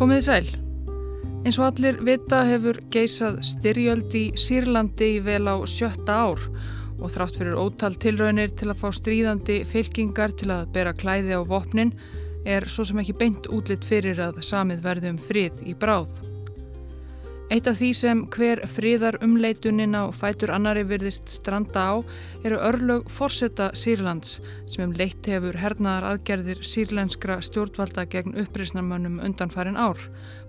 Komiði sæl. Eins og allir vita hefur geisað styrjöld í Sýrlandi í vel á sjötta ár og þrátt fyrir ótal tilraunir til að fá stríðandi fylkingar til að bera klæði á vopnin er svo sem ekki beint útlitt fyrir að samið verði um frið í bráð. Eitt af því sem hver friðar umleitunin á fætur annari virðist stranda á eru örlög forsetta Sýrlands sem um leitt hefur hernaðar aðgerðir sýrlenskra stjórnvalda gegn upprisnarmönnum undanfærin ár,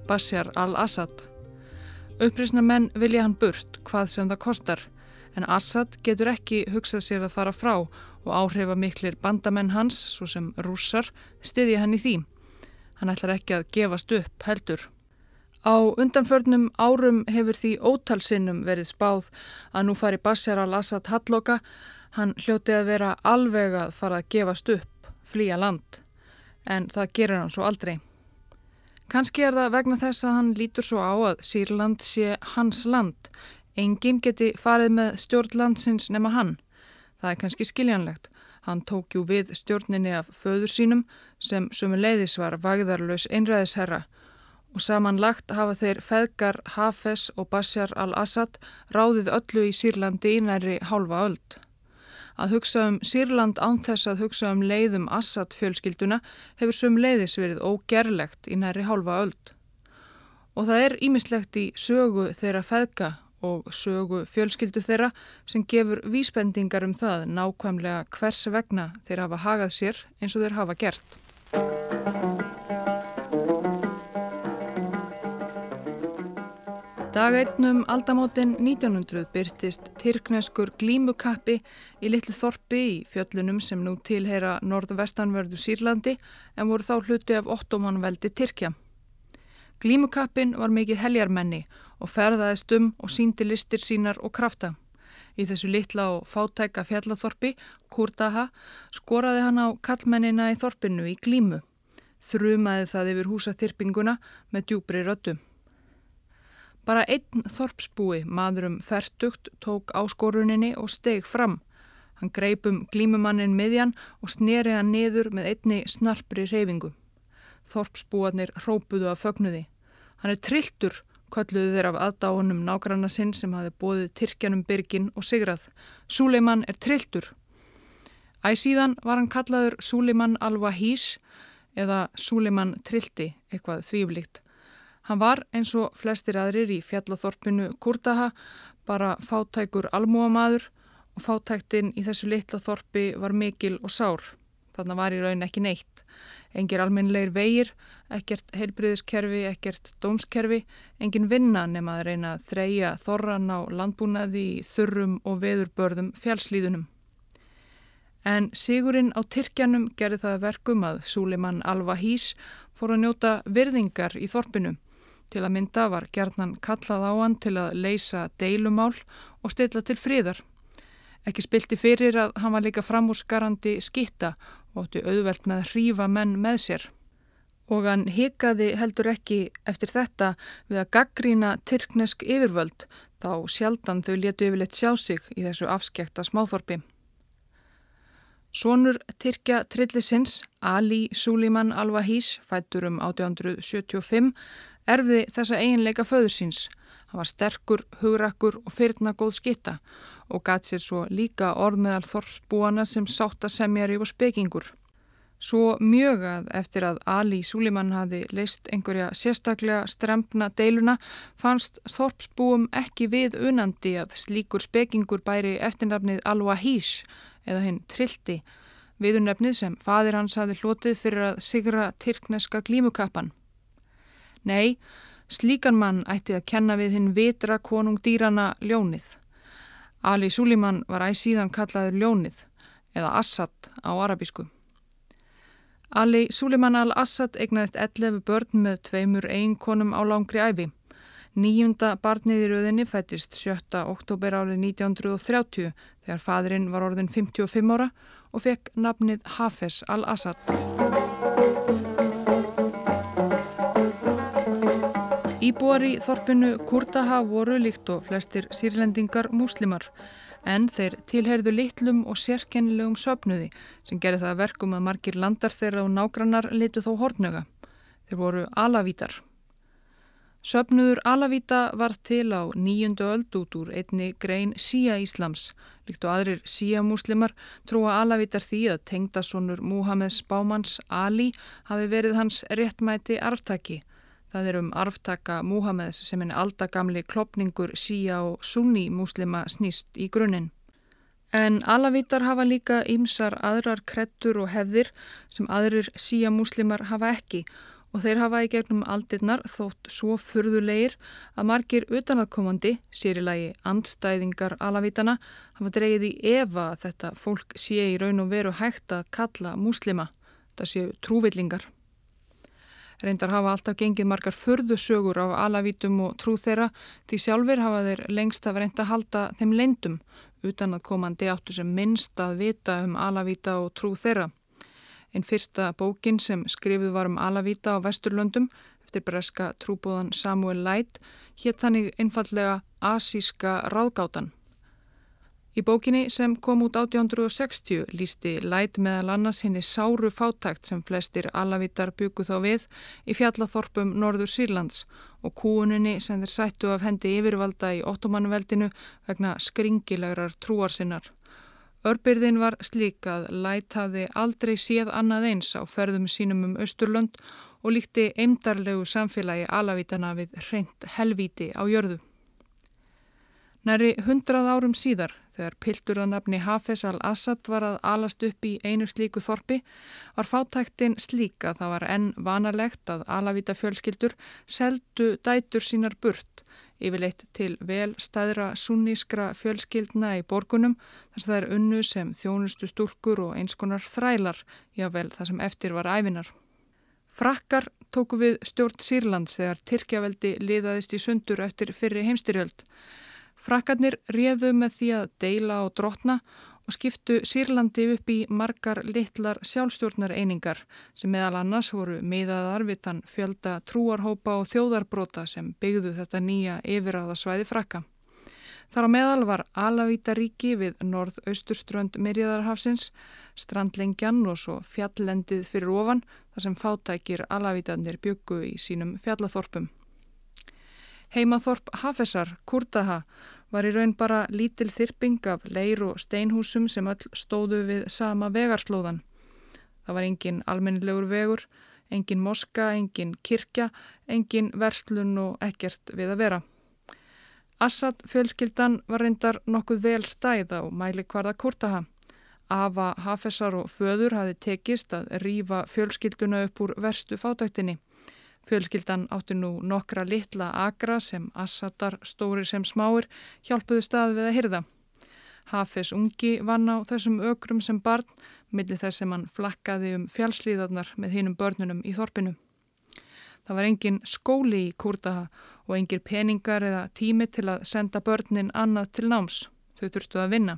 Bashar al-Assad. Upprisnarmenn vilja hann burt hvað sem það kostar en Assad getur ekki hugsað sér að fara frá og áhrifa miklir bandamenn hans, svo sem rússar, styðja hann í því. Hann ætlar ekki að gefast upp heldur. Á undanförnum árum hefur því ótalsinnum verið spáð að nú fari Bashar al-Assad halloka, hann hljóti að vera alveg að fara að gefast upp, flýja land, en það gerir hann svo aldrei. Kanski er það vegna þess að hann lítur svo á að Sýrland sé hans land, enginn geti farið með stjórnlandsins nema hann. Það er kannski skiljanlegt. Hann tók jú við stjórninni af föður sínum sem sumu leiðis var vagðarlaus einræðisherra og samanlagt hafa þeir feðgar Hafez og Bashar al-Assad ráðið öllu í Sýrlandi í næri hálfa öld. Að hugsa um Sýrland án þess að hugsa um leiðum Assad fjölskylduna hefur sum leiðis verið ógerlegt í næri hálfa öld. Og það er ímislegt í sögu þeirra feðga og sögu fjölskyldu þeirra sem gefur vísbendingar um það nákvæmlega hvers vegna þeir hafa hagað sér eins og þeir hafa gert. Dag einnum aldamótin 1900 byrtist Tyrkneskur glímukappi í litlu þorpi í fjöllunum sem nú tilheyra norðvestanverðu Sýrlandi en voru þá hluti af ottomanveldi Tyrkja. Glímukappin var mikið heljarmenni og ferðaðist um og síndi listir sínar og krafta. Í þessu litla og fátæka fjallathorpi, Kurtaha, skoraði hann á kallmennina í þorpinu í glímu. Þrumaði það yfir húsaþyrpinguna með djúbri röttu. Bara einn þorpsbúi, maðurum færtugt, tók áskoruninni og steg fram. Hann greipum glímumannin miðjan og sneri hann niður með einni snarpri reyfingu. Þorpsbúarnir rópuðu af fögnuði. Hann er trilltur, kolluðu þeir af aðdáunum nágranna sinn sem hafi bóðið Tyrkjanum byrgin og sigrað. Súleiman er trilltur. Æsíðan var hann kallaður Súleiman al-Wahís eða Súleiman trillti, eitthvað þvíflíkt. Hann var eins og flestir aðrir í fjallathorpinu Kurtaha bara fátækur almúamadur og fátæktinn í þessu litla þorpi var mikil og sár. Þannig var í raun ekki neitt. Engir alminleir vegir, ekkert heilbriðiskerfi, ekkert dómskerfi, engin vinna nema að reyna að þreja þorran á landbúnaði í þurrum og veðurbörðum fjálslíðunum. En sigurinn á Tyrkjanum gerði það verkum að Súlimann Al-Wahís fór að njóta virðingar í þorpinu Til að mynda var gerðnan kallað á hann til að leysa deilumál og stilla til fríðar. Ekki spilti fyrir að hann var líka framúrskarandi skitta og ótti auðvelt með að hrífa menn með sér. Og hann hikaði heldur ekki eftir þetta við að gaggrína tyrknesk yfirvöld þá sjaldan þau letu yfirleitt sjá sig í þessu afskekta smáþorpi. Sónur Tyrkja trillisins Ali Suliman Al-Wahís fættur um 1875 erfði þessa eiginleika föður síns. Hann var sterkur, hugrakkur og fyrirna góð skitta og gæt sér svo líka orð meðal þorfsbúana sem sátta semjari og spekingur. Svo mjög að eftir að Ali Súlimann hafi leist einhverja sérstaklega strempna deiluna fannst þorpsbúum ekki við unandi að slíkur spekingur bæri eftirnafnið Al-Wahís eða hinn Trilti, viðurnefnið sem fadir hans hafi hlotið fyrir að sigra tyrkneska glímukappan. Nei, slíkan mann ætti að kenna við hinn vitra konung dýrana ljónið. Ali Suliman var æg síðan kallaður ljónið eða Assad á arabísku. Ali Suliman al-Assad egnaðist 11 börn með tveimur eiginkonum á langri æfi. Nýjunda barnið í rauðinni fættist 7. oktober árið 1930 þegar fadurinn var orðin 55 ára og fekk nafnið Hafez al-Assad. Íbúar í þorpinu Kurtaha voru líkt og flestir sírlendingar múslimar en þeir tilherðu litlum og sérkennilegum söpnuði sem gerði það verkum að margir landar þeirra og nágrannar litu þó hortnöga. Þeir voru alavítar, Söpnuður Alavíta var til á nýjundu öld út úr einni grein Sía Íslams. Líkt og aðrir Sía múslimar trúa Alavítar því að tengdasonur Múhameðs Bámans Ali hafi verið hans réttmæti arftaki. Það er um arftaka Múhameðs sem en aldagamli klopningur Sía og Sunni múslima snýst í grunninn. En Alavítar hafa líka ýmsar aðrar krettur og hefðir sem aðrir Sía múslimar hafa ekki og þeir hafa í gegnum aldirnar þótt svo furðulegir að margir utanaðkomandi, sérilagi andstæðingar alavítana, hafa dreyið í að þetta fólk sé í raun og veru hægt að kalla múslima, það séu trúvillingar. Reyndar hafa alltaf gengið margar furðusögur af alavítum og trú þeirra því sjálfur hafa þeir lengst að reynda að halda þeim leindum utan að komandi áttu sem minnst að vita um alavíta og trú þeirra. Einn fyrsta bókin sem skrifið var um Alavíta á Vesturlöndum eftir breska trúbóðan Samuel Light hétt þannig einfallega Asíska ráðgátan. Í bókinni sem kom út 1860 lísti Light meðal annars henni sáru fátækt sem flestir Alavítar byggu þá við í fjallathorpum Norður Sýrlands og kúuninni sem þeir sættu af hendi yfirvalda í ottomanveldinu vegna skringilegrar trúarsinnar. Örbyrðin var slík að Læt hafði aldrei séð annað eins á ferðum sínum um Östurlönd og líkti eimdarlegu samfélagi alavítana við reynd helvíti á jörðu. Næri hundrað árum síðar, þegar piltur að nafni Hafez al-Assad var að alast upp í einu slíku þorpi, var fátæktin slík að það var enn vanalegt að alavíta fjölskyldur seldu dætur sínar burt yfirleitt til vel staðra sunnískra fjölskyldna í borgunum þar það er unnu sem þjónustu stúlkur og einskonar þrælar, jável það sem eftir var æfinar. Frakkar tóku við stjórn Sýrlands þegar Tyrkjaveldi liðaðist í sundur eftir fyrri heimstyrjöld. Frakkarnir réðu með því að deila og drotna og skiptu Sýrlandi upp í margar litlar sjálfstjórnar einingar sem meðal annars voru miðaðar við þann fjölda trúarhópa og þjóðarbrota sem byggðu þetta nýja yfiráðasvæði frakka. Þar á meðal var Alavítaríki við norð-austurströnd Mirjaðarhafsins, strandlengjan og svo fjallendið fyrir ofan þar sem fátækir Alavítanir byggu í sínum fjallathorpum. Heimaþorp Hafesar, Kurtaha, var í raun bara lítil þyrping af leir og steinhúsum sem öll stóðu við sama vegarslóðan. Það var engin almennilegur vegur, engin moska, engin kirkja, engin verslun og ekkert við að vera. Assad fjölskyldan var reyndar nokkuð vel stæð á mæli hvarða Kurtaha. Afa Hafesar og föður hafi tekist að rýfa fjölskylduna upp úr verstu fátæktinni. Fjölskyldan átti nú nokkra litla agra sem assatar, stóri sem smáir, hjálpuðu stað við að hyrða. Hafes ungi vann á þessum ökrum sem barn, millir þess sem hann flakkaði um fjálslíðarnar með hínum börnunum í þorpinu. Það var engin skóli í Kurtaha og engir peningar eða tími til að senda börnin annað til náms. Þau þurftu að vinna.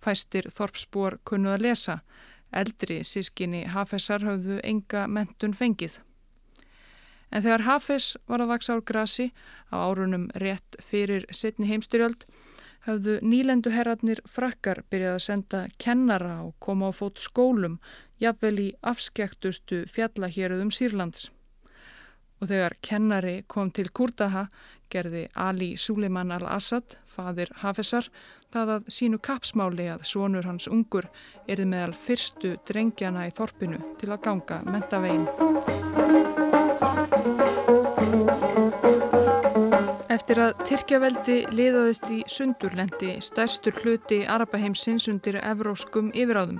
Fæstir þorpsbúar kunnuð að lesa. Eldri sískinni Hafesar hafðu enga mentun fengið. En þegar Hafes var að vaksa ár grasi á árunum rétt fyrir sittni heimstyrjöld hafðu nýlendu herratnir frakkar byrjað að senda kennara og koma á fót skólum jafnvel í afskektustu fjallahjörðum Sýrlands. Og þegar kennari kom til Kurtaha gerði Ali Suleiman al-Assad, fadir Hafesar, það að sínu kapsmáli að sonur hans ungur erði meðal fyrstu drengjana í þorpinu til að ganga mentavegin. Eftir að Tyrkjaveldi liðaðist í sundurlendi stærstur hluti Arapaheimsins undir evróskum yfiráðum.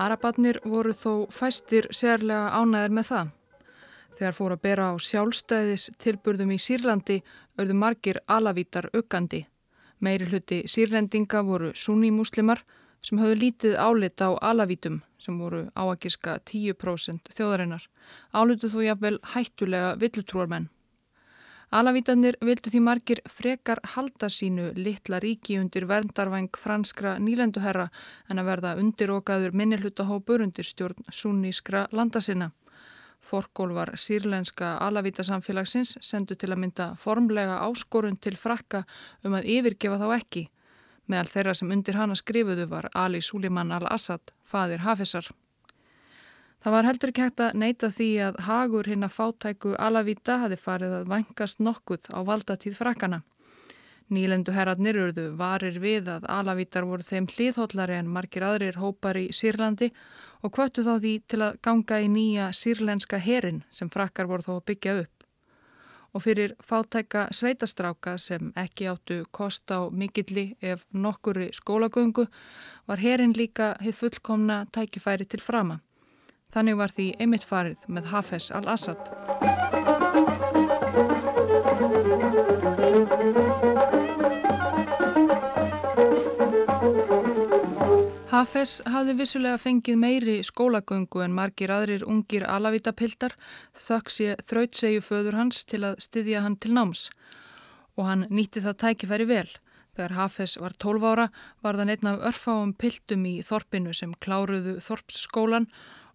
Arabatnir voru þó fæstir sérlega ánæðir með það. Þegar fór að bera á sjálfstæðis tilburðum í Sýrlandi auðu margir alavítar uggandi. Meiri hluti sýrlendinga voru sunnimuslimar sem höfðu lítið álit á alavítum sem voru áakiska 10% þjóðarinnar. Álutu þó jafnvel hættulega villutrúarmenn. Alavítanir vildu því margir frekar halda sínu litla ríki undir verndarvæng franskra nýlenduherra en að verða undirokaður minnilhutahópur undir stjórn sunnískra landasinna. Forkólvar sírlenska alavítasamfélagsins sendu til að mynda formlega áskorun til frakka um að yfirgefa þá ekki. Meðal þeirra sem undir hana skrifuðu var Ali Suleiman al-Assad, fadir Hafesar. Það var heldur ekki hægt að neyta því að hagur hinn að fátæku Alavita hafi farið að vangast nokkuð á valdatíð frakana. Nýlendu herratnir urðu varir við að Alavítar voru þeim hlýðhóllari en margir aðrir hópar í Sýrlandi og kvöttu þá því til að ganga í nýja sýrlenska herin sem frakkar voru þó að byggja upp. Og fyrir fátækka sveitastráka sem ekki áttu kost á mikilli ef nokkuri skólagöngu var herin líka hitt fullkomna tækifæri til frama. Þannig var því einmitt farið með Hafez al-Assad. Hafez hafði vissulega fengið meiri skólagöngu en margir aðrir ungir alavítapildar þökk sé þrautsegju föður hans til að styðja hann til náms og hann nýtti það tækifæri vel. Þegar Hafez var 12 ára var það neitt af örfáum pildum í Þorpinu sem kláruðu Þorpsskólan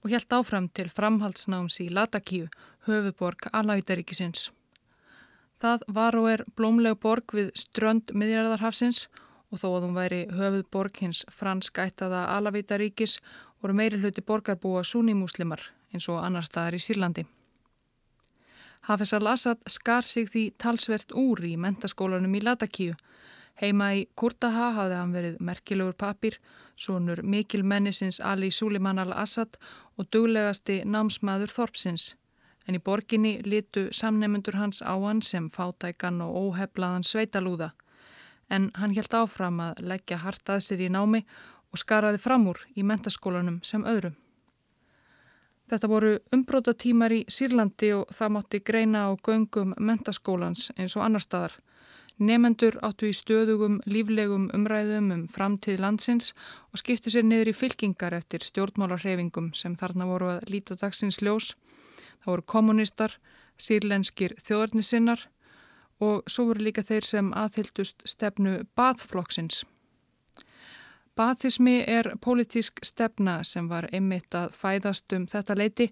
og helt áfram til framhaldsnáms í Latakíu, höfuborg Alavítaríkisins. Það var og er blómleg borg við strönd miðjarðarhafsins og þó að hún væri höfuð borg hins franskættaða Alavítaríkis voru meiri hluti borgarbúa sunimúslimar eins og annar staðar í Sýrlandi. Hafez al-Assad skar sig því talsvert úr í mentaskólanum í Latakíu. Heima í Kurtaha hafði hann verið merkilegur papir, sonur mikil mennisins Ali Suleiman al-Assad og duglegasti námsmaður Þorpsins. En í borginni litu samnefnendur hans á hann sem fátækan og óheflaðan sveitalúða en hann helt áfram að leggja hartað sér í námi og skaraði fram úr í mentaskólanum sem öðrum. Þetta voru umbróta tímar í Sýrlandi og það mátti greina á göngum mentaskólans eins og annar staðar. Nefendur áttu í stöðugum, líflegum umræðum um framtíð landsins og skiptu sér niður í fylkingar eftir stjórnmálarhefingum sem þarna voru að líta dagsins ljós. Það voru kommunistar, sírlenskir þjóðarnisinnar, og svo voru líka þeir sem aðhyldust stefnu bathflokksins. Bathismi er pólitísk stefna sem var einmitt að fæðast um þetta leiti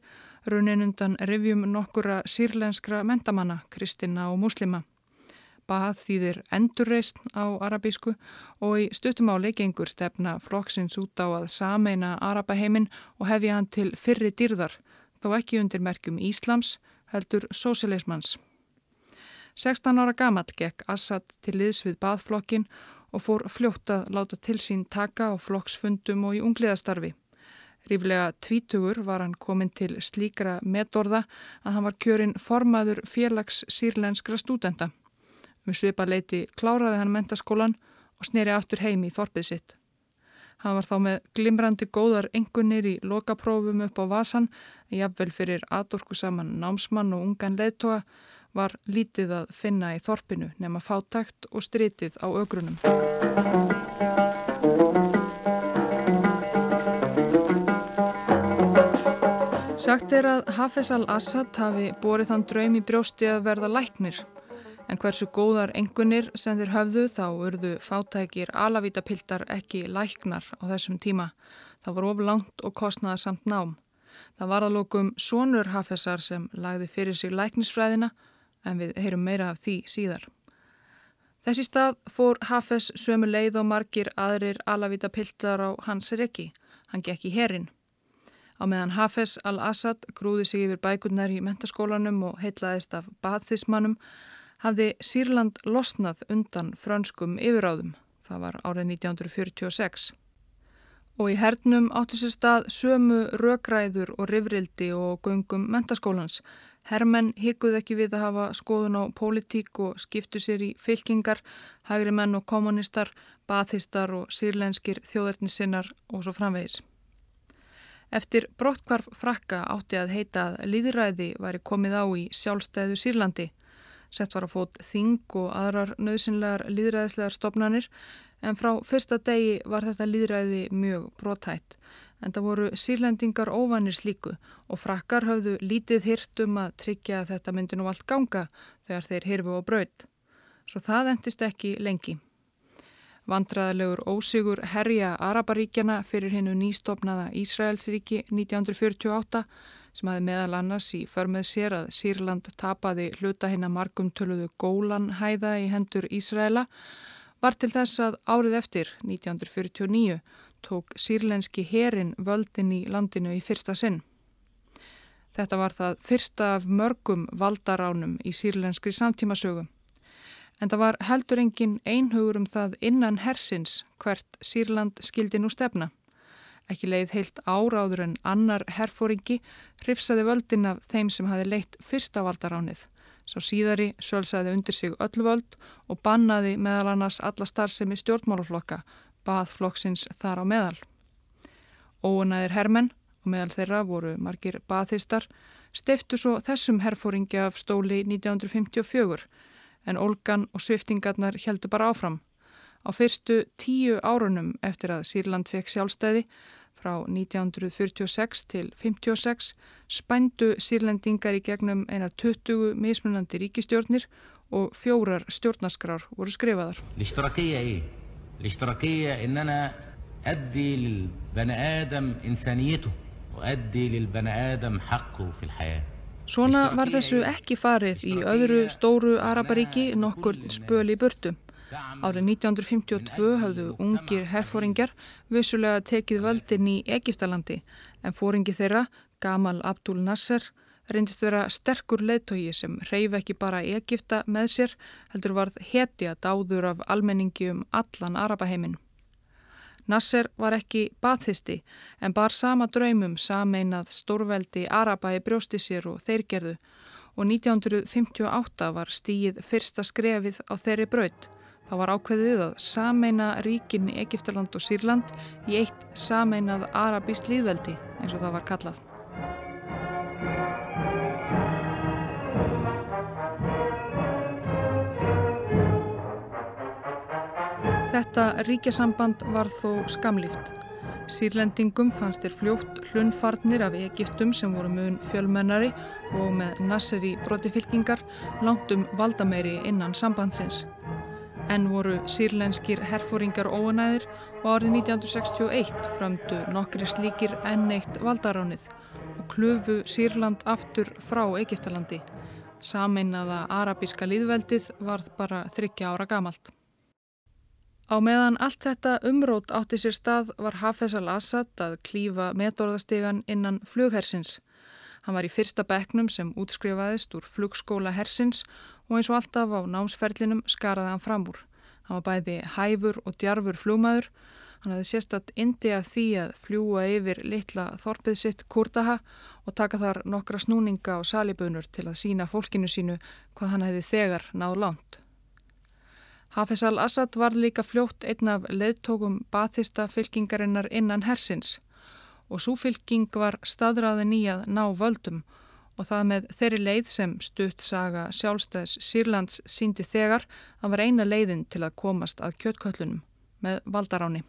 raunin undan revjum nokkura sírlenskra mentamanna, kristina og muslima. Bath þýðir endurreist á arabísku og í stuttumáli gengur stefna flokksins út á að sameina arabaheimin og hefja hann til fyrri dýrðar, þó ekki undir merkjum Íslams heldur sósileismans. 16 ára gamall gekk Assad til liðs við baðflokkin og fór fljótt að láta til sín taka á flokksfundum og í ungliðastarfi. Ríflega tvítugur var hann komin til slíkra metorða að hann var kjörinn formaður félags sírlenskra stúdenda. Um svipa leiti kláraði hann mentaskólan og sneri aftur heim í þorpið sitt. Hann var þá með glimrandi góðar engunir í lokaprófum upp á vasan, jafnvel fyrir aðdorku saman námsmann og ungan leittoga var lítið að finna í þorpinu nema fátækt og stritið á ögrunum. Sagt er að Hafez al-Assad hafi borið þann draum í brjósti að verða læknir en hversu góðar engunir sem þeir höfðu þá urðu fátækir alavítapiltar ekki læknar á þessum tíma. Það var oflangt og kostnaða samt nám. Það var að lókum sonur Hafezar sem lagði fyrir sig læknisfræðina en við heyrum meira af því síðar. Þessi stað fór Hafez sömu leið og margir aðrir alavita piltar á hans reki. Hann gekk í herin. Á meðan Hafez al-Assad grúði sig yfir bækurnar í mentaskólanum og heitlaðist af bathismannum hafði Sýrland losnað undan frönskum yfiráðum. Það var árið 1946. Og í hernum áttu sér stað sömu rökræður og rifrildi og göngum mentaskólans Hermenn higguð ekki við að hafa skoðun á pólitík og skiptu sér í fylkingar, hægri menn og kommunistar, bathistar og sírlenskir þjóðarnisinnar og svo framvegis. Eftir brottkvarf frakka átti að heita að líðræði væri komið á í sjálfstæðu Sýrlandi. Sett var að fót þing og aðrar nöðsynlegar líðræðislegar stopnanir en frá fyrsta degi var þetta líðræði mjög brottætt en það voru sírlendingar óvanir slíku og frakkar höfðu lítið hirt um að tryggja að þetta myndi nú allt ganga þegar þeir hirfu og braud. Svo það endist ekki lengi. Vandraðalegur ósigur herja Araparíkjana fyrir hennu nýstofnaða Ísraelsríki 1948 sem hafi meðal annars í förmið sér að Sýrland tapaði hluta hennar margum töluðu gólan hæða í hendur Ísraela var til þess að árið eftir 1949 tók sírlenski herin völdin í landinu í fyrsta sinn. Þetta var það fyrsta af mörgum valdaránum í sírlenskri samtímasögu. En það var heldur engin einhugur um það innan hersins hvert Sýrland skildi nú stefna. Ekki leið heilt áráður en annar herfóringi hrifsaði völdin af þeim sem hafi leitt fyrsta valdaránið. Sá síðari sölsaði undir sig öllu völd og bannaði meðal annars alla starfsemi stjórnmálaflokka, baðflokksins þar á meðal. Óunæðir hermenn og meðal þeirra voru margir baðistar, steiftu svo þessum herfóringi af stóli 1954 en Olgan og sviftingarnar heldur bara áfram. Á fyrstu tíu árunum eftir að Sýrland fekk sjálfstæði frá 1946 til 1956 spændu sírlendingar í gegnum einar 20 mismunandi ríkistjórnir og fjórar stjórnaskrar voru skrifaðar. Svona var þessu ekki farið í öðru stóru Araparíki nokkur spöli burtu. Árið 1952 hafðu ungir herfóringar vissulega tekið völdin í Egiptalandi en fóringi þeirra, Gamal Abdul Nasser, reyndist vera sterkur leittói sem reyf ekki bara Egipta með sér heldur varð heti að dáður af almenningi um allan Arapaheimin. Nasser var ekki bathisti en bar sama draumum sameinað stórveldi Araba í brjósti sér og þeir gerðu og 1958 var stíið fyrsta skrefið á þeirri braut. Það var ákveðið að sameina ríkin í Egiptaland og Sýrland í eitt sameinað arabíst líðveldi eins og það var kallað. Þetta ríkjasamband var þó skamlíft. Sýrlendingum fannst þér fljótt hlunfarnir af Egiptum sem voru mun fjölmennari og með Nasseri brotifylkingar langt um valdameiri innan sambandsins. En voru sýrlenskir herfóringar óanæðir og árið 1961 framdu nokkri slíkir enneitt valdaránið og klufu Sýrland aftur frá Egiptalandi. Sameinaða arabíska líðveldið varð bara þryggja ára gamalt. Á meðan allt þetta umrót átti sér stað var Hafez al-Assad að klífa metorðastegan innan flughersins. Hann var í fyrsta beknum sem útskrifaðist úr flugskóla hersins og eins og alltaf á námsferlinum skaraði hann fram úr. Hann var bæði hæfur og djarfur flugmaður. Hann hafði sérstatt indi af því að fljúa yfir litla þorpið sitt Kurtaha og taka þar nokkra snúninga og salibunur til að sína fólkinu sínu hvað hann hefði þegar náð langt. Hafez al-Assad var líka fljótt einn af leðtókum bathista fylkingarinnar innan hersins og svo fylking var staðræðin í að ná völdum og það með þeirri leið sem stutt saga sjálfstæðs Sýrlands síndi þegar að var eina leiðin til að komast að kjötköllunum með valdaráni.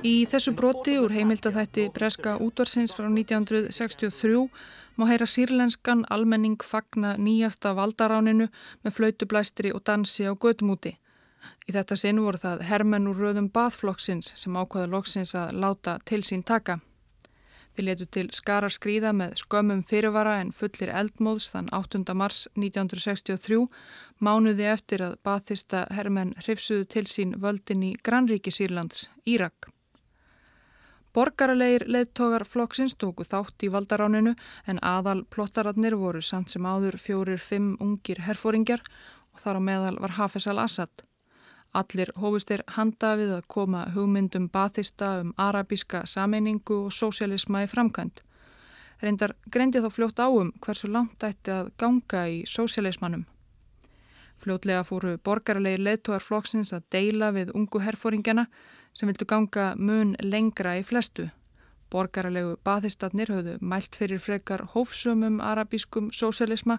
Í þessu broti úr heimildathætti Breska útvarsins frá 1963 má heyra sírlenskan almenning fagna nýjasta valdaráninu með flautublæstri og dansi á gödumúti. Í þetta sinn voru það hermenn úr röðum bathflokksins sem ákvaða loksins að láta til sín taka. Þið letu til skara skrýða með skömmum fyrirvara en fullir eldmóðs þann 8. mars 1963 mánuði eftir að bathista hermenn hrifsuðu til sín völdin í Granríki Sýrlands, Írak. Borgaralegir leðtogar flokksins tóku þátt í valdaráninu en aðal plottararnir voru samt sem áður fjórir fimm ungir herfóringjar og þar á meðal var Hafez al-Assad. Allir hófustir handa við að koma hugmyndum bathista um arabíska sameiningu og sósialisma í framkvæmt. Reyndar greindi þá fljótt áum hversu langt ætti að ganga í sósialismannum. Fljótlega fóru borgarlegir leðtogar flokksins að deila við ungu herfóringjana sem vildu ganga mun lengra í flestu. Borgarlegu bathistatnir höfðu mælt fyrir frekar hófsumum arabískum sósialisma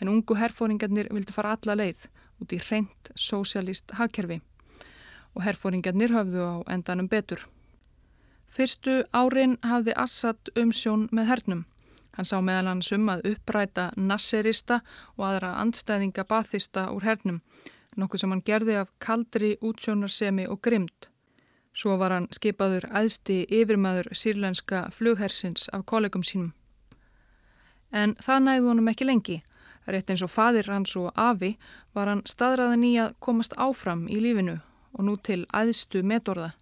en ungu herfóringarnir vildu fara alla leið út í reynd sósialist hagkerfi og herfóringarnir höfðu á endanum betur. Fyrstu árin hafði Assad umsjón með hernum. Hann sá meðal hans um að uppræta nasserista og aðra andstæðinga bathista úr hernum, nokkuð sem hann gerði af kaldri útsjónarsemi og grymt. Svo var hann skipaður aðsti yfirmaður sírlenska flughersins af kollegum sínum. En það næði honum ekki lengi. Rétt eins og fadir hans og Afi var hann staðræðin í að komast áfram í lífinu og nú til aðstu metorða.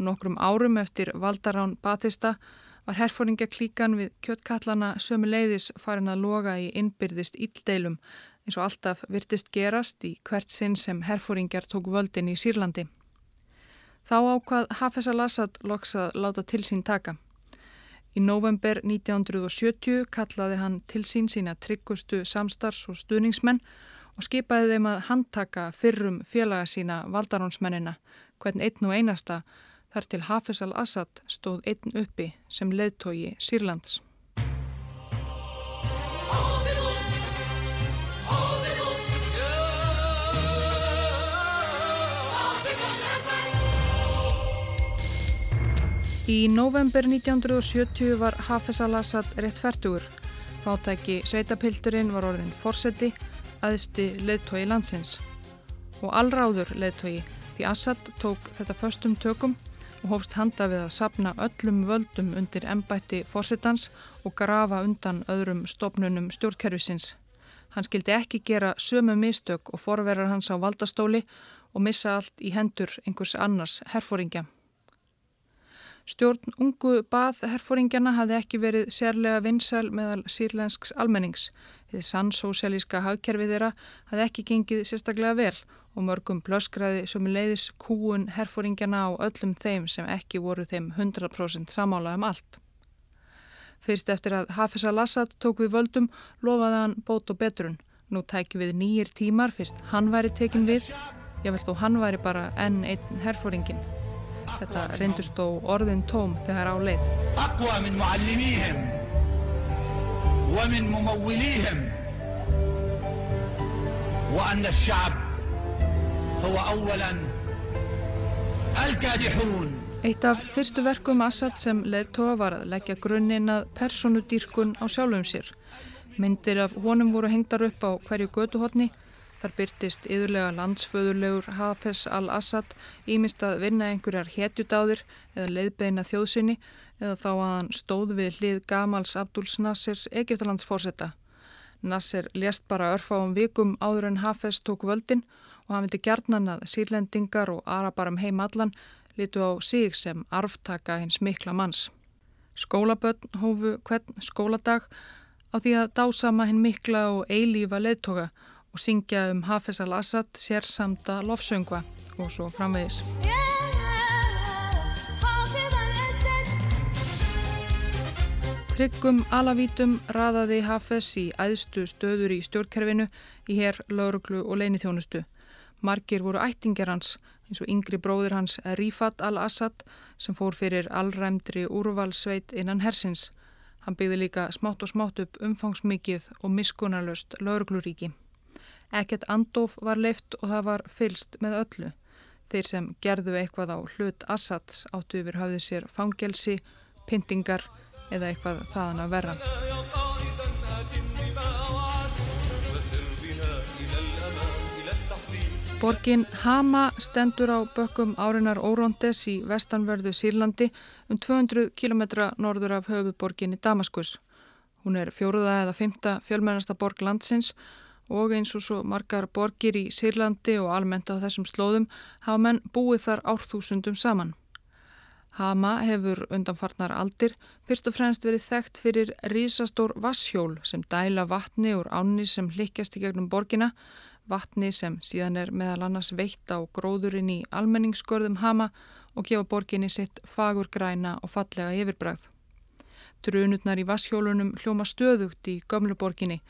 Nokkrum árum eftir Valdarán Batista var herfóringaklíkan við kjöttkallana sömu leiðis farin að loga í innbyrðist íldeilum eins og alltaf virtist gerast í hvert sinn sem herfóringar tók völdin í Sýrlandi. Þá ákvað Hafez al-Assad loks að láta til sín taka. Í november 1970 kallaði hann til sín sína tryggustu samstars og stuðningsmenn og skipaði þeim að handtaka fyrrum félaga sína valdarónsmennina, hvern einn og einasta þar til Hafez al-Assad stóð einn uppi sem leðtogi Sýrlands. Í november 1970 var Hafez al-Assad rétt færtugur. Fátæki sveitapildurinn var orðin fórseti, aðsti leðtogi landsins. Og allráður leðtogi því Assad tók þetta förstum tökum og hófst handa við að sapna öllum völdum undir ennbætti fórsetans og grafa undan öðrum stopnunum stjórnkerfisins. Hann skildi ekki gera sömu mistök og forverar hans á valdastóli og missa allt í hendur einhvers annars herfóringja. Stjórn ungu bað herfóringjana hafði ekki verið sérlega vinsæl meðal sírlensks almennings. Þið sannsósialíska hagkerfið þeirra hafði ekki gengið sérstaklega vel og mörgum blöskraði sem leiðis kúun herfóringjana á öllum þeim sem ekki voru þeim 100% samála um allt. Fyrst eftir að Hafez al-Assad tók við völdum lofaði hann bót og betrun. Nú tækju við nýjir tímar fyrst hann væri tekin við, ég vil þó hann væri bara enn einn herfóringin. Þetta reyndust þó orðin tóm þegar á leið. Eitt af fyrstu verkum Assad sem leðtóa var að leggja grunninn að personudýrkun á sjálfum sér. Myndir af honum voru hengdar upp á hverju göduhotni. Þar byrtist yðurlega landsföðurlegur Hafez al-Assad ímist að vinna einhverjar hetjudáðir eða leiðbeina þjóðsynni eða þá að hann stóð við hlið Gamals Abduls Nassirs Egiptalandsforsetta. Nassir lést bara örfáum vikum áður en Hafez tók völdin og hann vildi gerðnan að sírlendingar og arabarum heimallan litu á sig sem arftaka hins mikla manns. Skólabötn hófu hvern skóladag á því að dásama hinn mikla og eilífa leðtoga og syngja um Hafez al-Assad sérsamda lofsöngva og svo framvegis. Tryggum alavítum raðaði Hafez í æðstu stöður í stjórnkerfinu í hér, lauruglu og leinithjónustu. Margir voru ættingjar hans eins og yngri bróðir hans Rifat al-Assad sem fór fyrir allræmdri úrvalsveit innan hersins. Hann byggði líka smátt og smátt upp umfangsmikið og miskunarlöst laurugluríki. Ekkert andof var leift og það var fylst með öllu. Þeir sem gerðu eitthvað á hlut Assads áttu yfir hafði sér fangelsi, pyntingar eða eitthvað þaðan að verra. Borgin Hama stendur á bökkum árinar Órondes í vestanverðu Sýrlandi um 200 km norður af höfuborginni Damaskus. Hún er fjóruða eða fymta fjölmennasta borg landsins og eins og svo margar borgir í Sýrlandi og almennt á þessum slóðum hafa menn búið þar árþúsundum saman. Hama hefur undanfarnar aldir fyrst og fremst verið þekkt fyrir rísastór vasshjól sem dæla vatni úr ánni sem hlikkjast í gegnum borgina vatni sem síðan er meðal annars veitt á gróðurinn í almenningsgörðum hama og gefa borginni sitt fagur græna og fallega yfirbræð. Drunutnar í vasshjólunum hljóma stöðugt í gömluborginni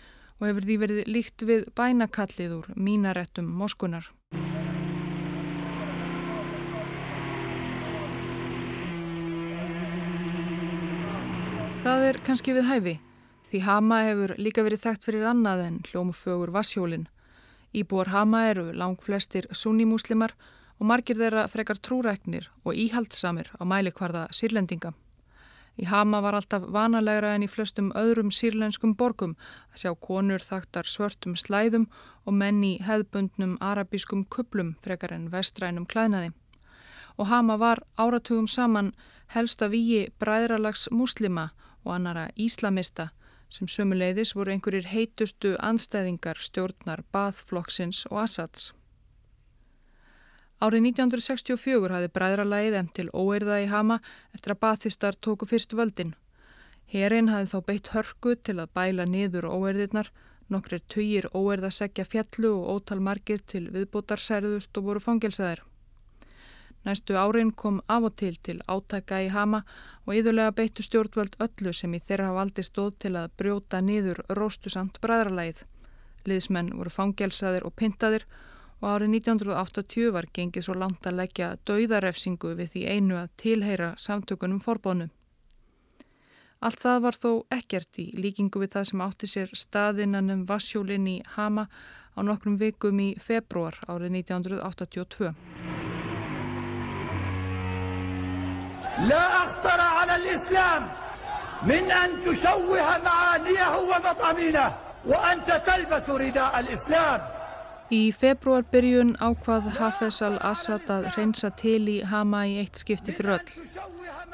og hefur því verið líkt við bænakallið úr mínarettum moskunar. Það er kannski við hæfi, því Hama hefur líka verið þekkt fyrir annað en hljómufögur vasshjólinn. Íbúar Hama eru lang flestir sunnimuslimar og margir þeirra frekar trúræknir og íhaldsamir á mælikvarða sírlendinga. Í Hama var alltaf vanalegra en í flestum öðrum sírlenskum borgum að sjá konur þaktar svörtum slæðum og menn í hefðbundnum arabískum kuplum frekar en vestrænum klæðnaði. Og Hama var áratugum saman helsta víi bræðralags muslima og annara íslamista sem sömuleiðis voru einhverjir heitustu anstæðingar stjórnar Bathflokksins og Assads. Árið 1964 hafði bræðralægið em til óeirða í Hama eftir að bathistar tóku fyrst völdin. Herin hafði þá beitt hörku til að bæla niður óeirðirnar, nokkrir töyir óeirðaseggja fjallu og ótal margir til viðbútar særðust og voru fangelsaðir. Næstu árin kom af og til til átaka í Hama og yðurlega beittu stjórnvöld öllu sem í þeirra valdi stóð til að brjóta niður róstusamt bræðralægið. Liðsmenn voru fangelsaðir og pintaðir og árið 1980 var gengið svo langt að leggja dauðarefsingu við því einu að tilheyra samtökunum forbónu. Allt það var þó ekkert í líkingu við það sem átti sér staðinanum Vassjólinn í Hama á nokkrum vikum í februar árið 1982. لا أخطر على الإسلام من أن تشوه معانيه ومطامينه وأنت تلبس رداء الإسلام Í februarbyrjun ákvað Hafez al-Assad að reynsa til í Hama í eitt skipti fyrir öll.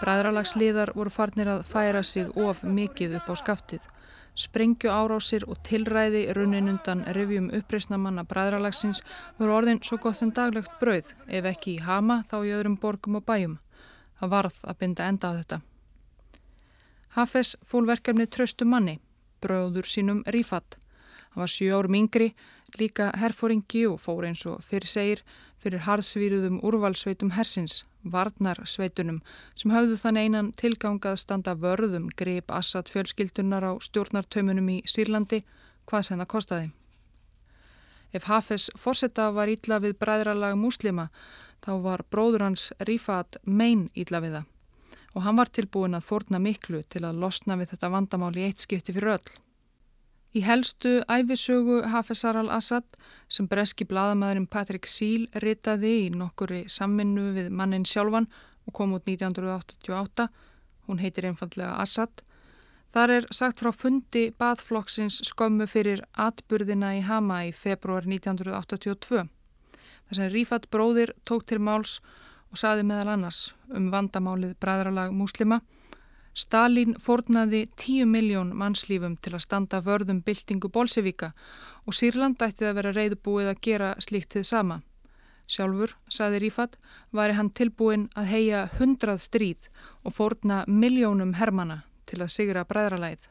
Bræðralagsliðar voru farnir að færa sig of mikið upp á skaftið. Sprengju árásir og tilræði runnin undan revjum uppreysnamanna bræðralagsins voru orðin svo gott en daglegt brauð, ef ekki í Hama þá í öðrum borgum og bæjum. Það varð að binda enda á þetta. Hafes fól verkefni tröstu manni, bröður sínum Rífat. Hann var sjú árum yngri, líka herfóringi og fór eins og fyrir segir fyrir harðsvíruðum úrvalsveitum hersins, varnarsveitunum, sem hafðu þann einan tilgangað standa vörðum greip Assad fjölskyldunar á stjórnartömunum í Sýrlandi, hvað sem það kostiði. Ef Hafes fórsetta var ítla við bræðralag múslima, þá var bróður hans Rífat mein ídla við það og hann var tilbúin að forna miklu til að losna við þetta vandamál í eitt skipti fyrir öll. Í helstu æfisögu Hafezar al-Assad sem breski bladamæðurinn Patrick Seal ritaði í nokkuri samminnu við mannin sjálfan og kom út 1988, hún heitir einfallega Assad, þar er sagt frá fundi baðflokksins skömmu fyrir atburðina í Hama í februar 1982 þar sem Rífat bróðir tók til máls og saði meðal annars um vandamálið bræðralag múslima. Stalin fornaði 10 miljón mannslífum til að standa vörðum byltingu Bolsevíka og Sýrland ætti að vera reyðbúið að gera slíkt þið sama. Sjálfur, saði Rífat, væri hann tilbúin að heia hundrað stríð og forna miljónum hermana til að sigra bræðralæð.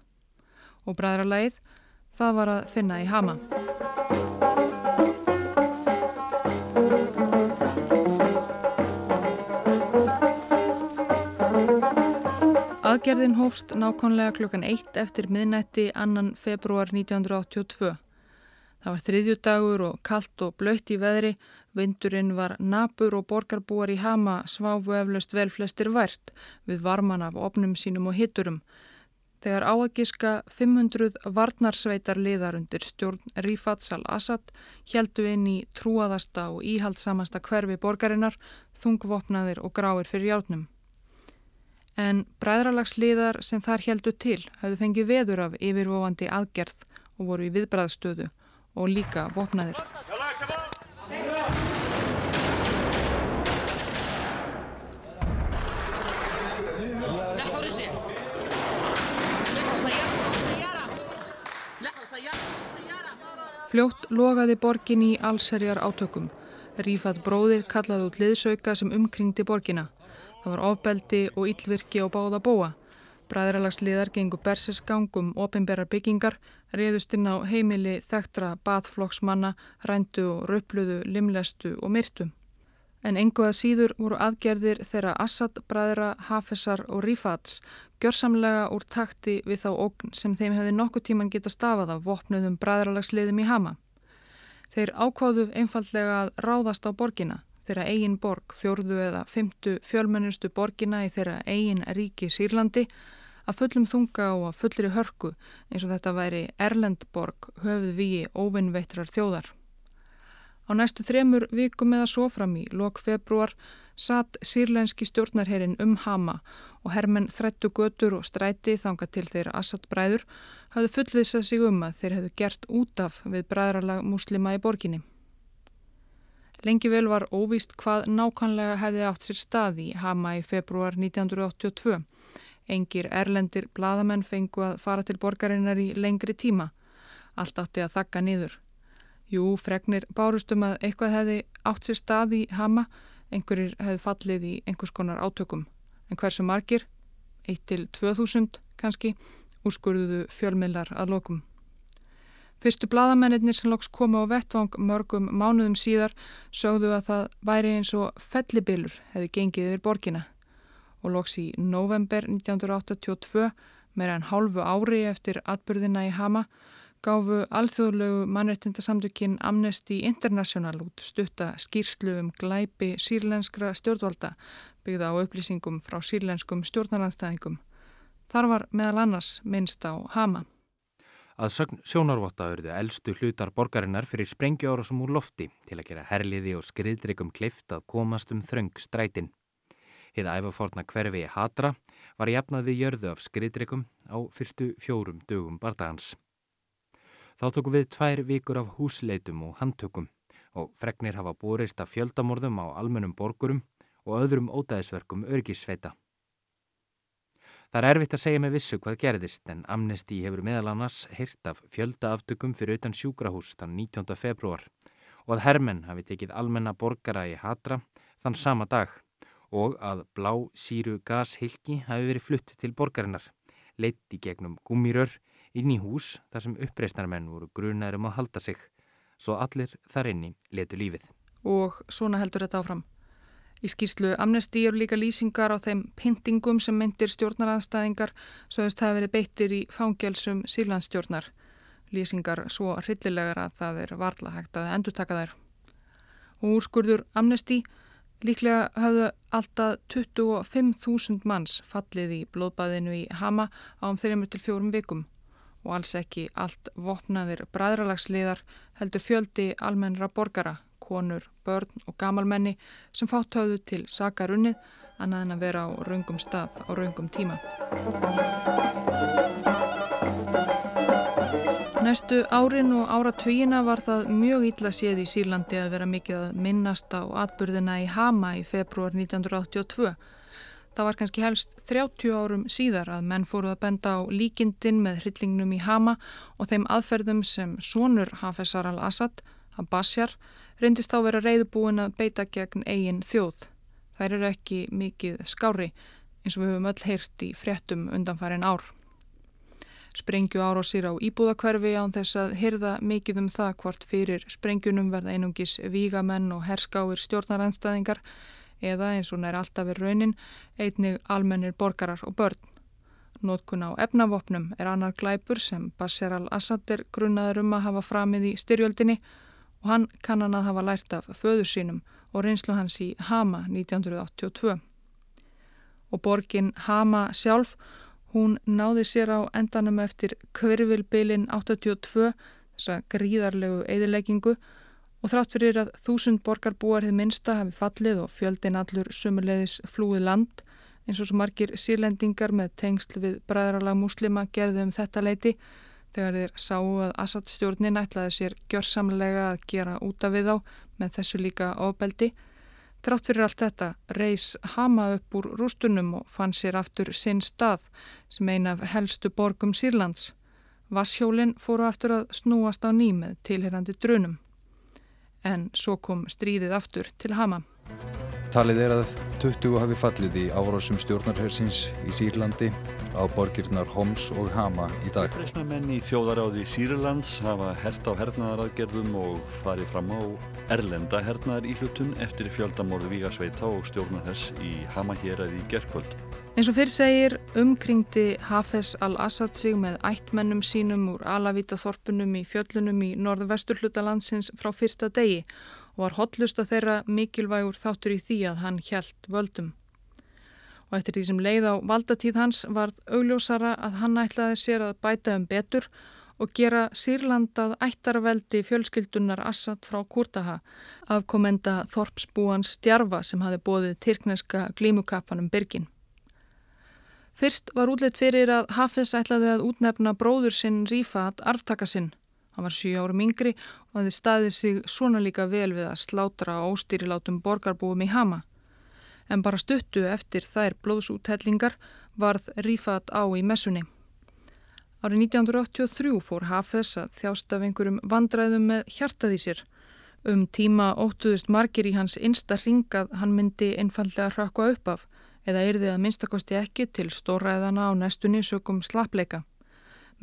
Og bræðralæð, það var að finna í Hama. Aðgerðin hófst nákvæmlega klukkan 1 eftir miðnætti annan februar 1982. Það var þriðjudagur og kallt og blöytt í veðri, vindurinn var nabur og borgarbúar í hama sváfu eflaust vel flestir vært við varman af opnum sínum og hitturum. Þegar áagiska 500 varnarsveitar liðar undir stjórn Rifat Sal-Assad heldu inn í trúaðasta og íhaldsamasta hverfi borgarinnar, þungvopnaðir og gráir fyrir hjálpnum en bræðralagsliðar sem þar heldu til hafðu fengið veður af yfirvofandi aðgerð og voru í viðbræðstöðu og líka vopnaðir. Fljótt logaði borgin í allserjar átökum. Rífat bróðir kallaði út liðsauka sem umkringdi borgina. Það var ofbeldi og yllvirki á báða búa. Bræðralagsliðar gengur bersesgangum, ofinberrar byggingar, reyðust inn á heimili þekktra bathflokksmanna, rændu og röpluðu, limlestu og myrtu. En enguða síður voru aðgerðir þeirra Assad, bræðra, Hafesar og Rifats gjörsamlega úr takti við þá ógn sem þeim hefði nokkuð tíman geta stafað af vopnuðum bræðralagsliðum í Hama. Þeir ákváðu einfallega að ráðast á borgina þeirra eigin borg, fjórðu eða fymtu fjölmennustu borgina í þeirra eigin ríki Sýrlandi að fullum þunga og að fullri hörku eins og þetta væri Erlendborg höfuð víi óvinnveitrar þjóðar. Á næstu þremur vikum eða svo fram í lok februar satt sírlenski stjórnarherin um Hama og hermenn þrættu götur og stræti þanga til þeirra Assad bræður hafðu fullvisað sig um að þeir hefðu gert út af við bræðralag muslima í borginni. Lengi vel var óvíst hvað nákvæmlega hefði átt sér stað í Hama í februar 1982. Engir erlendir bladamenn fengu að fara til borgarinnar í lengri tíma. Allt átti að þakka niður. Jú, fregnir bárustum að eitthvað hefði átt sér stað í Hama, einhverjir hefði fallið í einhvers konar átökum. En hversu margir, 1-2000 kannski, úrskurðuðu fjölmiðlar að lokum. Fyrstu bladamennir sem loks komu á vettvang mörgum mánuðum síðar sögðu að það væri eins og fellibilur hefði gengið yfir borgina og loks í november 1982 meira en hálfu ári eftir atbyrðina í Hama gáfu alþjóðlegu mannreitindasamtökinn Amnesty International út stutta skýrslu um glæpi sírlenskra stjórnvalda byggða á upplýsingum frá sírlenskum stjórnarlandstæðingum. Þar var meðal annars minnst á Hama. Að sögn sjónarvotta auðvitað eldstu hlutar borgarinnar fyrir sprengjára sem úr lofti til að gera herliði og skriðdryggum klift að komast um þröng strætin. Hið æfaforna hverfi Hatra var jafnaði jörðu af skriðdryggum á fyrstu fjórum dögum bardagans. Þá tóku við tvær vikur af húsleitum og handtökum og fregnir hafa búrist af fjöldamorðum á almennum borgurum og öðrum ódæðisverkum örgisveita. Það er erfitt að segja með vissu hvað gerðist en Amnesty hefur meðal annars hirt af fjöldaaftökum fyrir utan sjúkrahús þann 19. februar og að Hermenn hafi tekið almenna borgara í Hatra þann sama dag og að blá síru gashilki hafi verið flutt til borgarinnar, leitt í gegnum gúmirör inn í hús þar sem uppreisnarmenn voru grunar um að halda sig, svo allir þar inni letu lífið. Og svona heldur þetta áfram. Í skýrslu amnesti eru líka lýsingar á þeim pyntingum sem myndir stjórnaraðstæðingar sögust hafi verið beittir í fangelsum sílandsstjórnar. Lýsingar svo hryllilegar að það er varla hægt að endur taka þær. Og úrskurður amnesti líklega hafðu alltaf 25.000 manns fallið í blóðbæðinu í Hama á um þeirra mjög til fjórum vikum og alls ekki allt vopnaðir bræðralagsliðar heldur fjöldi almennra borgara, konur, börn og gamalmenni sem fátt höfðu til sakarunnið annað en að vera á raungum stað á raungum tíma. Næstu árin og áratvíina var það mjög illa séð í Sýrlandi að vera mikið að minnast á atbyrðina í Hama í februar 1982 Það var kannski helst 30 árum síðar að menn fóruð að benda á líkindin með hryllingnum í Hama og þeim aðferðum sem sonur Hafezar al-Assad, Abbasjar, reyndist þá vera reyðbúin að beita gegn eigin þjóð. Þær eru ekki mikið skári eins og við höfum öll heyrt í fréttum undanfærin ár. Sprengju árósir á íbúðakverfi án þess að hyrða mikið um það hvort fyrir sprengjunum verða einungis vígamenn og herskáir stjórnaranstæðingar eða eins og nær alltaf er raunin einnig almennir borgarar og börn. Nótkun á efnavopnum er annar glæpur sem Bashar al-Assad er grunnaður um að hafa framið í styrjöldinni og hann kannan að hafa lært af föður sínum og reynslu hans í Hama 1982. Og borgin Hama sjálf, hún náði sér á endanum eftir kvirvilbilin 82, þessa gríðarlegu eðileggingu og þrátt fyrir að þúsund borgarbúar hefði minsta hafi fallið og fjöldin allur sumulegðis flúið land eins og svo margir sírlendingar með tengsl við bræðralag muslima gerði um þetta leiti þegar þeir sáu að Assad stjórnin ætlaði sér gjörsamlega að gera úta við á með þessu líka ofbeldi. Þrátt fyrir allt þetta reys Hama upp úr rústunum og fann sér aftur sinn stað sem eina af helstu borgum Sýrlands. Vasshjólinn fóru aftur að snúast á nýmið tilherandi drunum en svo kom stríðið aftur til Hama. Talið er að 20 hafi fallið í árásum stjórnarhersins í Sýrlandi á borgirnar Homs og Hama í dag. Breysnamenn í þjóðaráði Sýrlands hafa hert á hernaðaraðgerðum og farið fram á erlenda hernaðar í hlutun eftir fjöldamorðu Vígasveita og stjórnarhers í Hama hér að í gerðkvöld. Eins og fyrr segir umkringdi Hafez al-Assad sig með ættmennum sínum úr Alavita þorpunum í fjöllunum í norðvestur hlutalandsins frá fyrsta degi og var hotlusta þeirra mikilvægur þáttur í því að hann hjælt völdum. Og eftir því sem leið á valdatíð hans varð augljósara að hann ætlaði sér að bæta um betur og gera Sýrlandað ættarveldi fjölskyldunar Assad frá Kurtaha afkomenda Þorpsbúans stjarfa sem hafi bóðið tyrkneska glímukappanum Birgin. Fyrst var útleitt fyrir að Hafez ætlaði að útnefna bróður sinn Rífat arftaka sinn. Hann var 7 árum yngri og það staði sig svona líka vel við að slátra óstýrilátum borgarbúum í Hama. En bara stuttu eftir þær blóðsúthellingar varð Rífat á í messunni. Árið 1983 fór Hafez að þjást af einhverjum vandræðum með hjartað í sér. Um tíma óttuðust margir í hans einsta ringað hann myndi einfallega hrakka upp af eða yrði að minnstakosti ekki til stóræðana á næstunni sökum slapleika.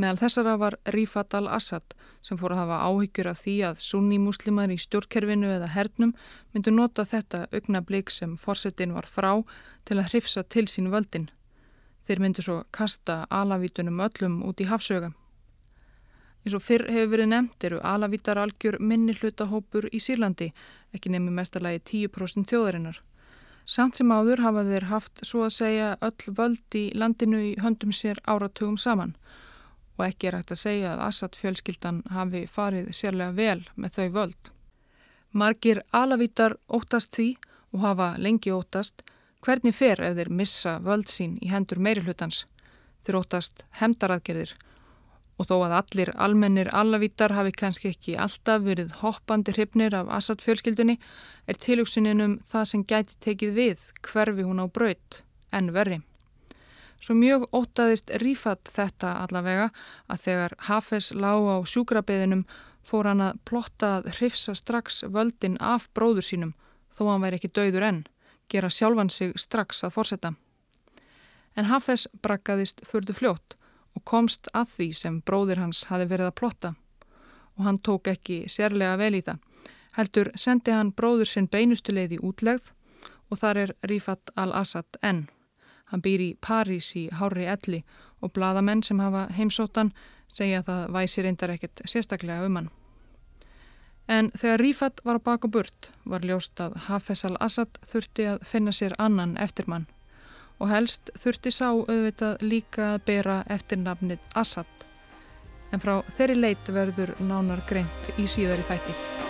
Meðal þessara var Rifat al-Assad sem fór að hafa áhyggjur af því að sunni muslimar í stjórnkerfinu eða hernum myndu nota þetta augnablík sem forsetin var frá til að hrifsa til sín völdin. Þeir myndu svo kasta alavítunum öllum út í hafsöga. Eins og fyrr hefur verið nefnt eru alavítar algjör minni hlutahópur í Sýrlandi, ekki nefnum mestalagi 10% þjóðarinnar. Samt sem áður hafa þeir haft svo að segja öll völd í landinu í höndum sér áratugum saman og ekki er hægt að segja að Assad fjölskyldan hafi farið sérlega vel með þau völd. Margir alavítar óttast því og hafa lengi óttast hvernig fer ef þeir missa völd sín í hendur meirihlutans. Þeir óttast hemdaraðgerðir og þó að allir almennir alavítar hafi kannski ekki alltaf verið hoppandi hrifnir af Assad fjölskyldunni er tilugsuninum það sem gæti tekið við hverfi hún á braut en verri. Svo mjög ótaðist Rífat þetta allavega að þegar Hafez lág á sjúkrabeðinum fór hann að plotta að hrifsa strax völdin af bróður sínum þó hann væri ekki dauður enn, gera sjálfan sig strax að forsetta. En Hafez brakkaðist fördu fljótt og komst að því sem bróðir hans hafi verið að plotta og hann tók ekki sérlega vel í það. Heldur sendi hann bróður sinn beinustuleið í útlegð og þar er Rífat al-Assad enn. Hann býr í París í Hári Elli og bladamenn sem hafa heimsóttan segja að það væsi reyndar ekkert sérstaklega um hann. En þegar Rífat var á baka burt var ljóst að Hafez al-Assad þurfti að finna sér annan eftirmann og helst þurfti sá auðvitað líka að bera eftirnafnið Assad. En frá þeirri leit verður nánar greint í síðari þætti.